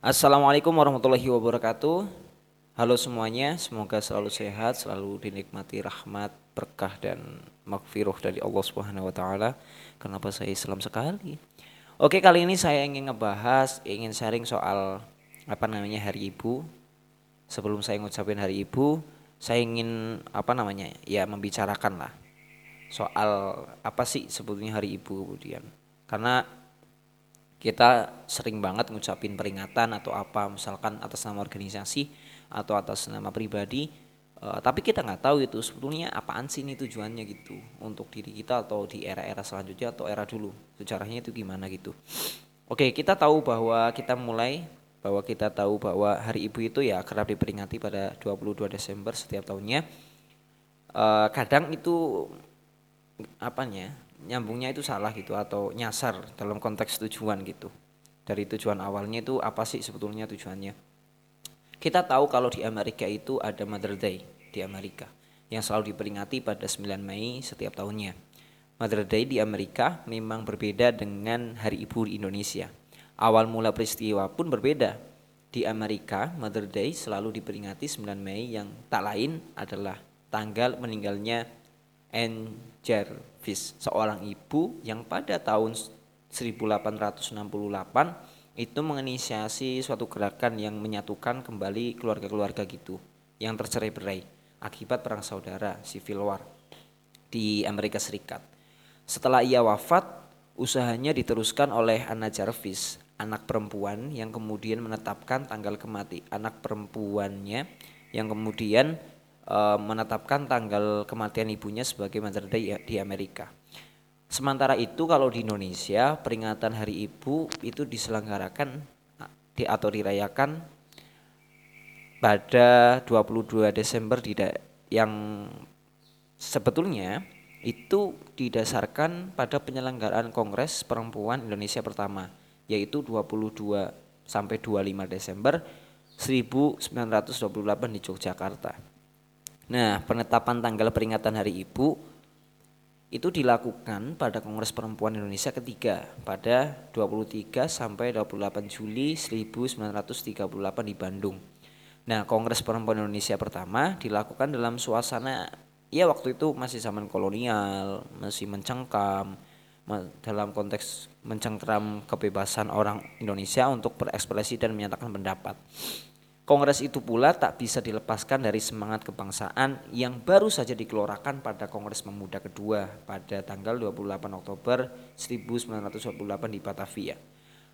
Assalamualaikum warahmatullahi wabarakatuh. Halo semuanya, semoga selalu sehat, selalu dinikmati rahmat, berkah dan makfiruh dari Allah Subhanahu wa taala. Kenapa saya Islam sekali? Oke, kali ini saya ingin ngebahas, ingin sharing soal apa namanya Hari Ibu. Sebelum saya ngucapin Hari Ibu, saya ingin apa namanya? Ya membicarakan lah soal apa sih sebetulnya Hari Ibu kemudian. Karena kita sering banget ngucapin peringatan atau apa misalkan atas nama organisasi atau atas nama pribadi uh, tapi kita nggak tahu itu sebetulnya apaan sih ini tujuannya gitu untuk diri kita atau di era-era selanjutnya atau era dulu sejarahnya itu gimana gitu. Oke kita tahu bahwa kita mulai bahwa kita tahu bahwa hari ibu itu ya kerap diperingati pada 22 Desember setiap tahunnya. Uh, kadang itu apanya nyambungnya itu salah gitu atau nyasar dalam konteks tujuan gitu. Dari tujuan awalnya itu apa sih sebetulnya tujuannya? Kita tahu kalau di Amerika itu ada Mother Day di Amerika yang selalu diperingati pada 9 Mei setiap tahunnya. Mother Day di Amerika memang berbeda dengan Hari Ibu di Indonesia. Awal mula peristiwa pun berbeda. Di Amerika Mother Day selalu diperingati 9 Mei yang tak lain adalah tanggal meninggalnya Anne Jarvis, seorang ibu yang pada tahun 1868 itu menginisiasi suatu gerakan yang menyatukan kembali keluarga-keluarga gitu yang tercerai-berai akibat perang saudara Civil War di Amerika Serikat. Setelah ia wafat, usahanya diteruskan oleh Anna Jarvis, anak perempuan yang kemudian menetapkan tanggal kemati anak perempuannya yang kemudian uh, menetapkan tanggal kematian ibunya sebagai Mother Day di Amerika. Sementara itu kalau di Indonesia peringatan Hari Ibu itu diselenggarakan di atau dirayakan pada 22 Desember di yang sebetulnya itu didasarkan pada penyelenggaraan Kongres Perempuan Indonesia pertama yaitu 22 sampai 25 Desember 1928 di Yogyakarta. Nah, penetapan tanggal peringatan Hari Ibu itu dilakukan pada Kongres Perempuan Indonesia ketiga pada 23 sampai 28 Juli 1938 di Bandung. Nah, Kongres Perempuan Indonesia pertama dilakukan dalam suasana ya waktu itu masih zaman kolonial, masih mencengkam dalam konteks mencengkram kebebasan orang Indonesia untuk berekspresi dan menyatakan pendapat. Kongres itu pula tak bisa dilepaskan dari semangat kebangsaan yang baru saja dikeluarkan pada Kongres Pemuda kedua pada tanggal 28 Oktober 1928 di Batavia.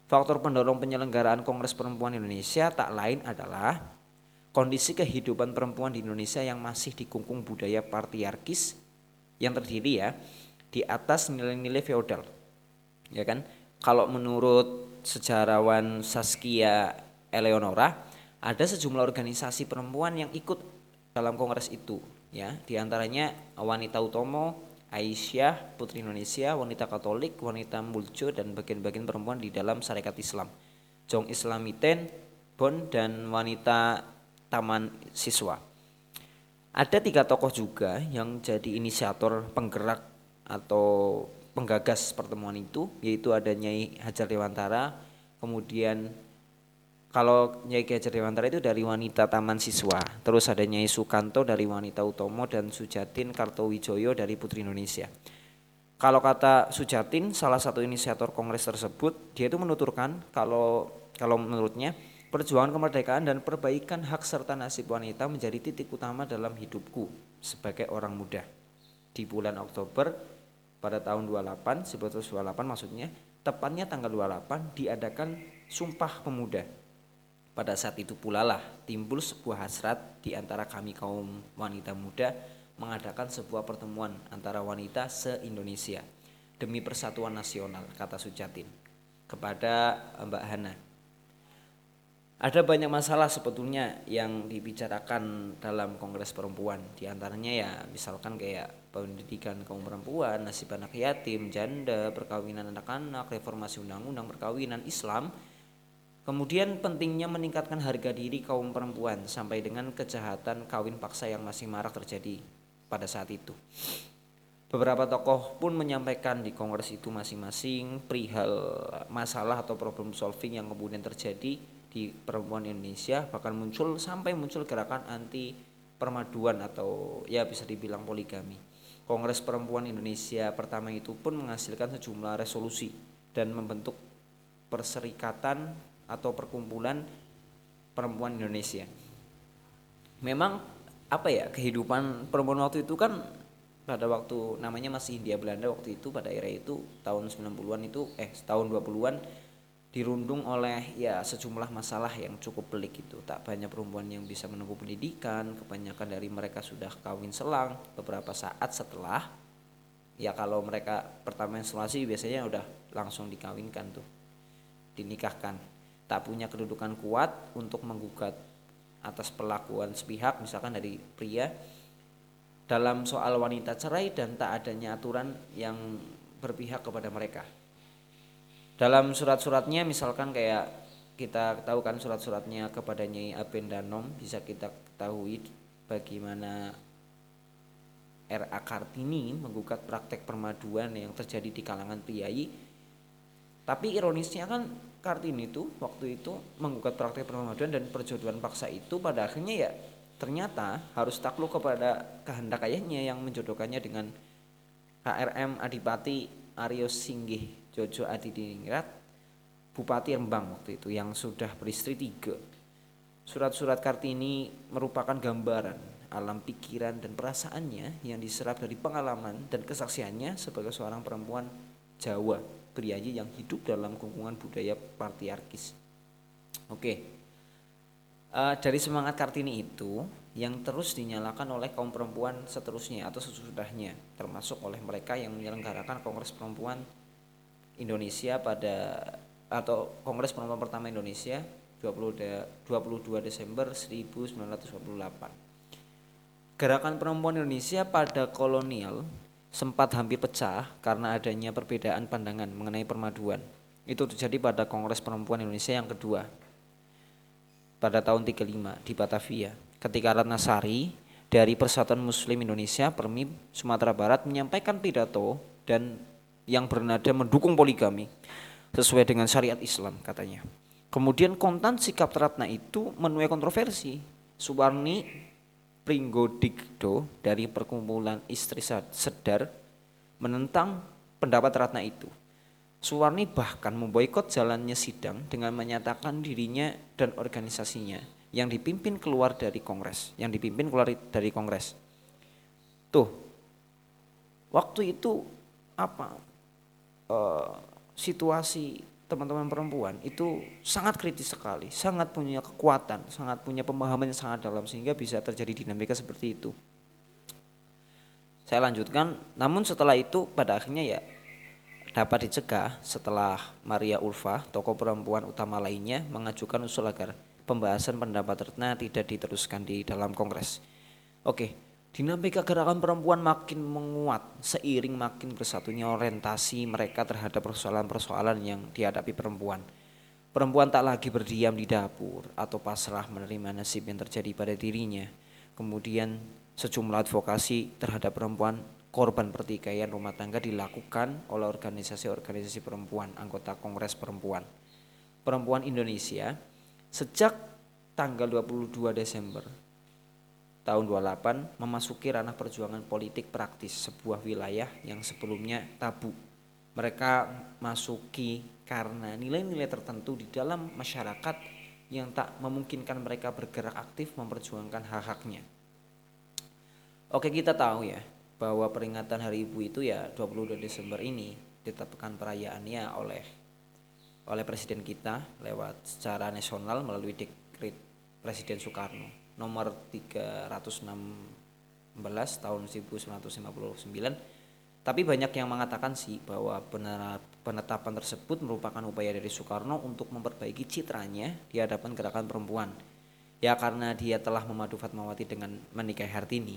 Faktor pendorong penyelenggaraan Kongres Perempuan Indonesia tak lain adalah kondisi kehidupan perempuan di Indonesia yang masih dikungkung budaya patriarkis yang terdiri ya di atas nilai-nilai feodal. Ya kan? Kalau menurut sejarawan Saskia Eleonora, ada sejumlah organisasi perempuan yang ikut dalam kongres itu ya. Di antaranya wanita utomo Aisyah Putri Indonesia wanita Katolik wanita Muljo dan bagian-bagian perempuan di dalam syarikat Islam. Jong Islamiten Bon dan wanita Taman Siswa. Ada tiga tokoh juga yang jadi inisiator penggerak atau penggagas pertemuan itu yaitu ada Nyai Hajar Dewantara kemudian kalau Nyai Ki Hajar Dewantara itu dari wanita Taman Siswa, terus ada Nyai Sukanto dari wanita Utomo dan Sujatin Kartowijoyo dari Putri Indonesia. Kalau kata Sujatin, salah satu inisiator kongres tersebut, dia itu menuturkan kalau kalau menurutnya perjuangan kemerdekaan dan perbaikan hak serta nasib wanita menjadi titik utama dalam hidupku sebagai orang muda. Di bulan Oktober pada tahun 28, 1928 maksudnya, tepatnya tanggal 28 diadakan Sumpah Pemuda pada saat itu pula lah timbul sebuah hasrat di antara kami kaum wanita muda mengadakan sebuah pertemuan antara wanita se-Indonesia demi persatuan nasional, kata Sujatin kepada Mbak Hana. Ada banyak masalah sebetulnya yang dibicarakan dalam Kongres Perempuan. Di antaranya ya misalkan kayak pendidikan kaum perempuan, nasib anak yatim, janda, perkawinan anak-anak, reformasi undang-undang perkawinan Islam, Kemudian pentingnya meningkatkan harga diri kaum perempuan sampai dengan kejahatan kawin paksa yang masih marak terjadi pada saat itu. Beberapa tokoh pun menyampaikan di kongres itu masing-masing perihal masalah atau problem solving yang kemudian terjadi di perempuan Indonesia bahkan muncul sampai muncul gerakan anti permaduan atau ya bisa dibilang poligami. Kongres Perempuan Indonesia pertama itu pun menghasilkan sejumlah resolusi dan membentuk perserikatan atau perkumpulan perempuan Indonesia. Memang apa ya kehidupan perempuan waktu itu kan pada waktu namanya masih Hindia Belanda waktu itu pada era itu tahun 90-an itu eh tahun 20-an dirundung oleh ya sejumlah masalah yang cukup pelik itu tak banyak perempuan yang bisa menempuh pendidikan kebanyakan dari mereka sudah kawin selang beberapa saat setelah ya kalau mereka pertama menstruasi biasanya udah langsung dikawinkan tuh dinikahkan tak punya kedudukan kuat untuk menggugat atas perlakuan sepihak misalkan dari pria dalam soal wanita cerai dan tak adanya aturan yang berpihak kepada mereka dalam surat-suratnya misalkan kayak kita tahu kan surat-suratnya kepada Nyai Aben Danom bisa kita ketahui bagaimana R.A. Kartini menggugat praktek permaduan yang terjadi di kalangan priayi tapi ironisnya kan Kartini itu waktu itu menggugat praktek permaduan dan perjodohan paksa itu pada akhirnya ya ternyata harus takluk kepada kehendak ayahnya yang menjodohkannya dengan KRM Adipati Aryo Singgih Jojo Adidingrat Bupati Rembang waktu itu yang sudah beristri tiga. Surat-surat Kartini merupakan gambaran alam pikiran dan perasaannya yang diserap dari pengalaman dan kesaksiannya sebagai seorang perempuan Jawa priayi yang hidup dalam lingkungan budaya patriarkis. Oke, uh, dari semangat Kartini itu yang terus dinyalakan oleh kaum perempuan seterusnya atau sesudahnya, termasuk oleh mereka yang menyelenggarakan Kongres Perempuan Indonesia pada atau Kongres Perempuan Pertama Indonesia 20 de, 22 Desember 1948. Gerakan perempuan Indonesia pada kolonial sempat hampir pecah karena adanya perbedaan pandangan mengenai permaduan. Itu terjadi pada Kongres Perempuan Indonesia yang kedua pada tahun 35 di Batavia. Ketika Ratna Sari dari Persatuan Muslim Indonesia Permib Sumatera Barat menyampaikan pidato dan yang bernada mendukung poligami sesuai dengan syariat Islam katanya. Kemudian kontan sikap Ratna itu menuai kontroversi. Suwarni Pringgodikdo dari perkumpulan istri sedar menentang pendapat Ratna itu. Suwarni bahkan memboikot jalannya sidang dengan menyatakan dirinya dan organisasinya yang dipimpin keluar dari kongres, yang dipimpin keluar dari kongres. Tuh, waktu itu apa uh, situasi teman-teman perempuan itu sangat kritis sekali, sangat punya kekuatan, sangat punya pemahaman yang sangat dalam sehingga bisa terjadi dinamika seperti itu. Saya lanjutkan, namun setelah itu pada akhirnya ya dapat dicegah setelah Maria Ulfa, tokoh perempuan utama lainnya mengajukan usul agar pembahasan pendapat Retna tidak diteruskan di dalam Kongres. Oke, Dinamika gerakan perempuan makin menguat seiring makin bersatunya orientasi mereka terhadap persoalan-persoalan yang dihadapi perempuan. Perempuan tak lagi berdiam di dapur atau pasrah menerima nasib yang terjadi pada dirinya. Kemudian sejumlah advokasi terhadap perempuan korban pertikaian rumah tangga dilakukan oleh organisasi-organisasi perempuan anggota Kongres Perempuan. Perempuan Indonesia sejak tanggal 22 Desember tahun 28 memasuki ranah perjuangan politik praktis sebuah wilayah yang sebelumnya tabu. Mereka masuki karena nilai-nilai tertentu di dalam masyarakat yang tak memungkinkan mereka bergerak aktif memperjuangkan hak-haknya. Oke kita tahu ya bahwa peringatan Hari Ibu itu ya 22 Desember ini ditetapkan perayaannya oleh oleh Presiden kita lewat secara nasional melalui dekret Presiden Soekarno nomor 316 tahun 1959 tapi banyak yang mengatakan sih bahwa penetapan tersebut merupakan upaya dari Soekarno untuk memperbaiki citranya di hadapan gerakan perempuan. Ya karena dia telah memadu Fatmawati dengan menikahi Hartini.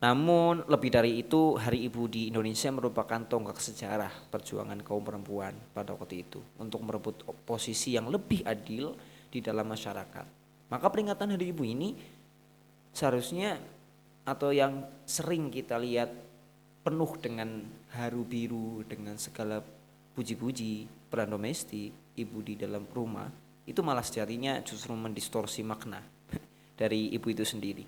Namun lebih dari itu Hari Ibu di Indonesia merupakan tonggak sejarah perjuangan kaum perempuan pada waktu itu untuk merebut posisi yang lebih adil di dalam masyarakat maka peringatan Hari Ibu ini seharusnya atau yang sering kita lihat penuh dengan haru biru dengan segala puji-puji peran domestik ibu di dalam rumah itu malah sejatinya justru mendistorsi makna dari ibu itu sendiri.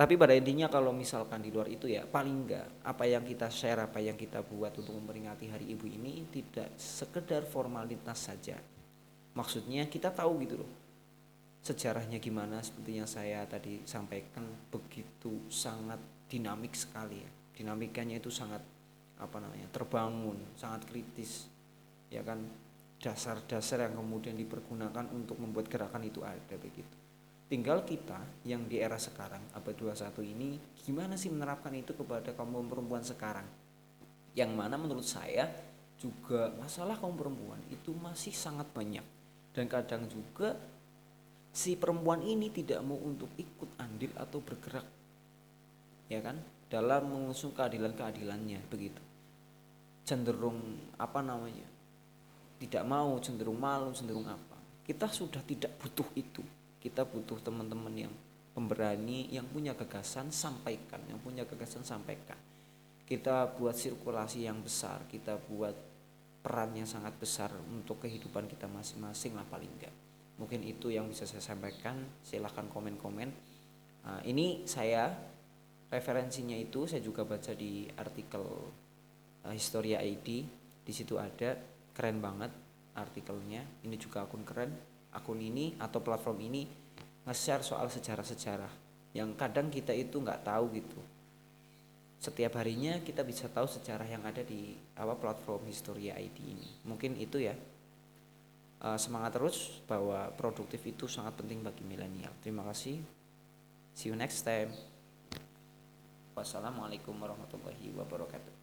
Tapi pada intinya kalau misalkan di luar itu ya paling enggak apa yang kita share apa yang kita buat untuk memperingati hari ibu ini tidak sekedar formalitas saja. Maksudnya kita tahu gitu loh sejarahnya gimana seperti yang saya tadi sampaikan begitu sangat dinamik sekali ya. Dinamikanya itu sangat apa namanya terbangun sangat kritis ya kan? Dasar-dasar yang kemudian dipergunakan untuk membuat gerakan itu ada begitu. Tinggal kita yang di era sekarang abad 21 ini gimana sih menerapkan itu kepada kaum perempuan sekarang? Yang mana menurut saya juga masalah kaum perempuan itu masih sangat banyak. Dan kadang juga si perempuan ini tidak mau untuk ikut andil atau bergerak ya kan? Dalam mengusung keadilan-keadilannya begitu. Cenderung apa namanya tidak mau cenderung malu cenderung apa. Kita sudah tidak butuh itu. Kita butuh teman-teman yang pemberani yang punya gagasan sampaikan. Yang punya gagasan sampaikan. Kita buat sirkulasi yang besar. Kita buat peran yang sangat besar untuk kehidupan kita masing-masing lah paling enggak mungkin itu yang bisa saya sampaikan. Silahkan komen-komen. Nah, ini saya referensinya itu saya juga baca di artikel uh, Historia ID di situ ada keren banget artikelnya. Ini juga akun keren. Akun ini atau platform ini nge-share soal sejarah-sejarah yang kadang kita itu nggak tahu gitu. Setiap harinya kita bisa tahu sejarah yang ada di apa platform Historia ID ini. Mungkin itu ya uh, semangat terus bahwa produktif itu sangat penting bagi milenial. Terima kasih. See you next time. Wassalamualaikum warahmatullahi wabarakatuh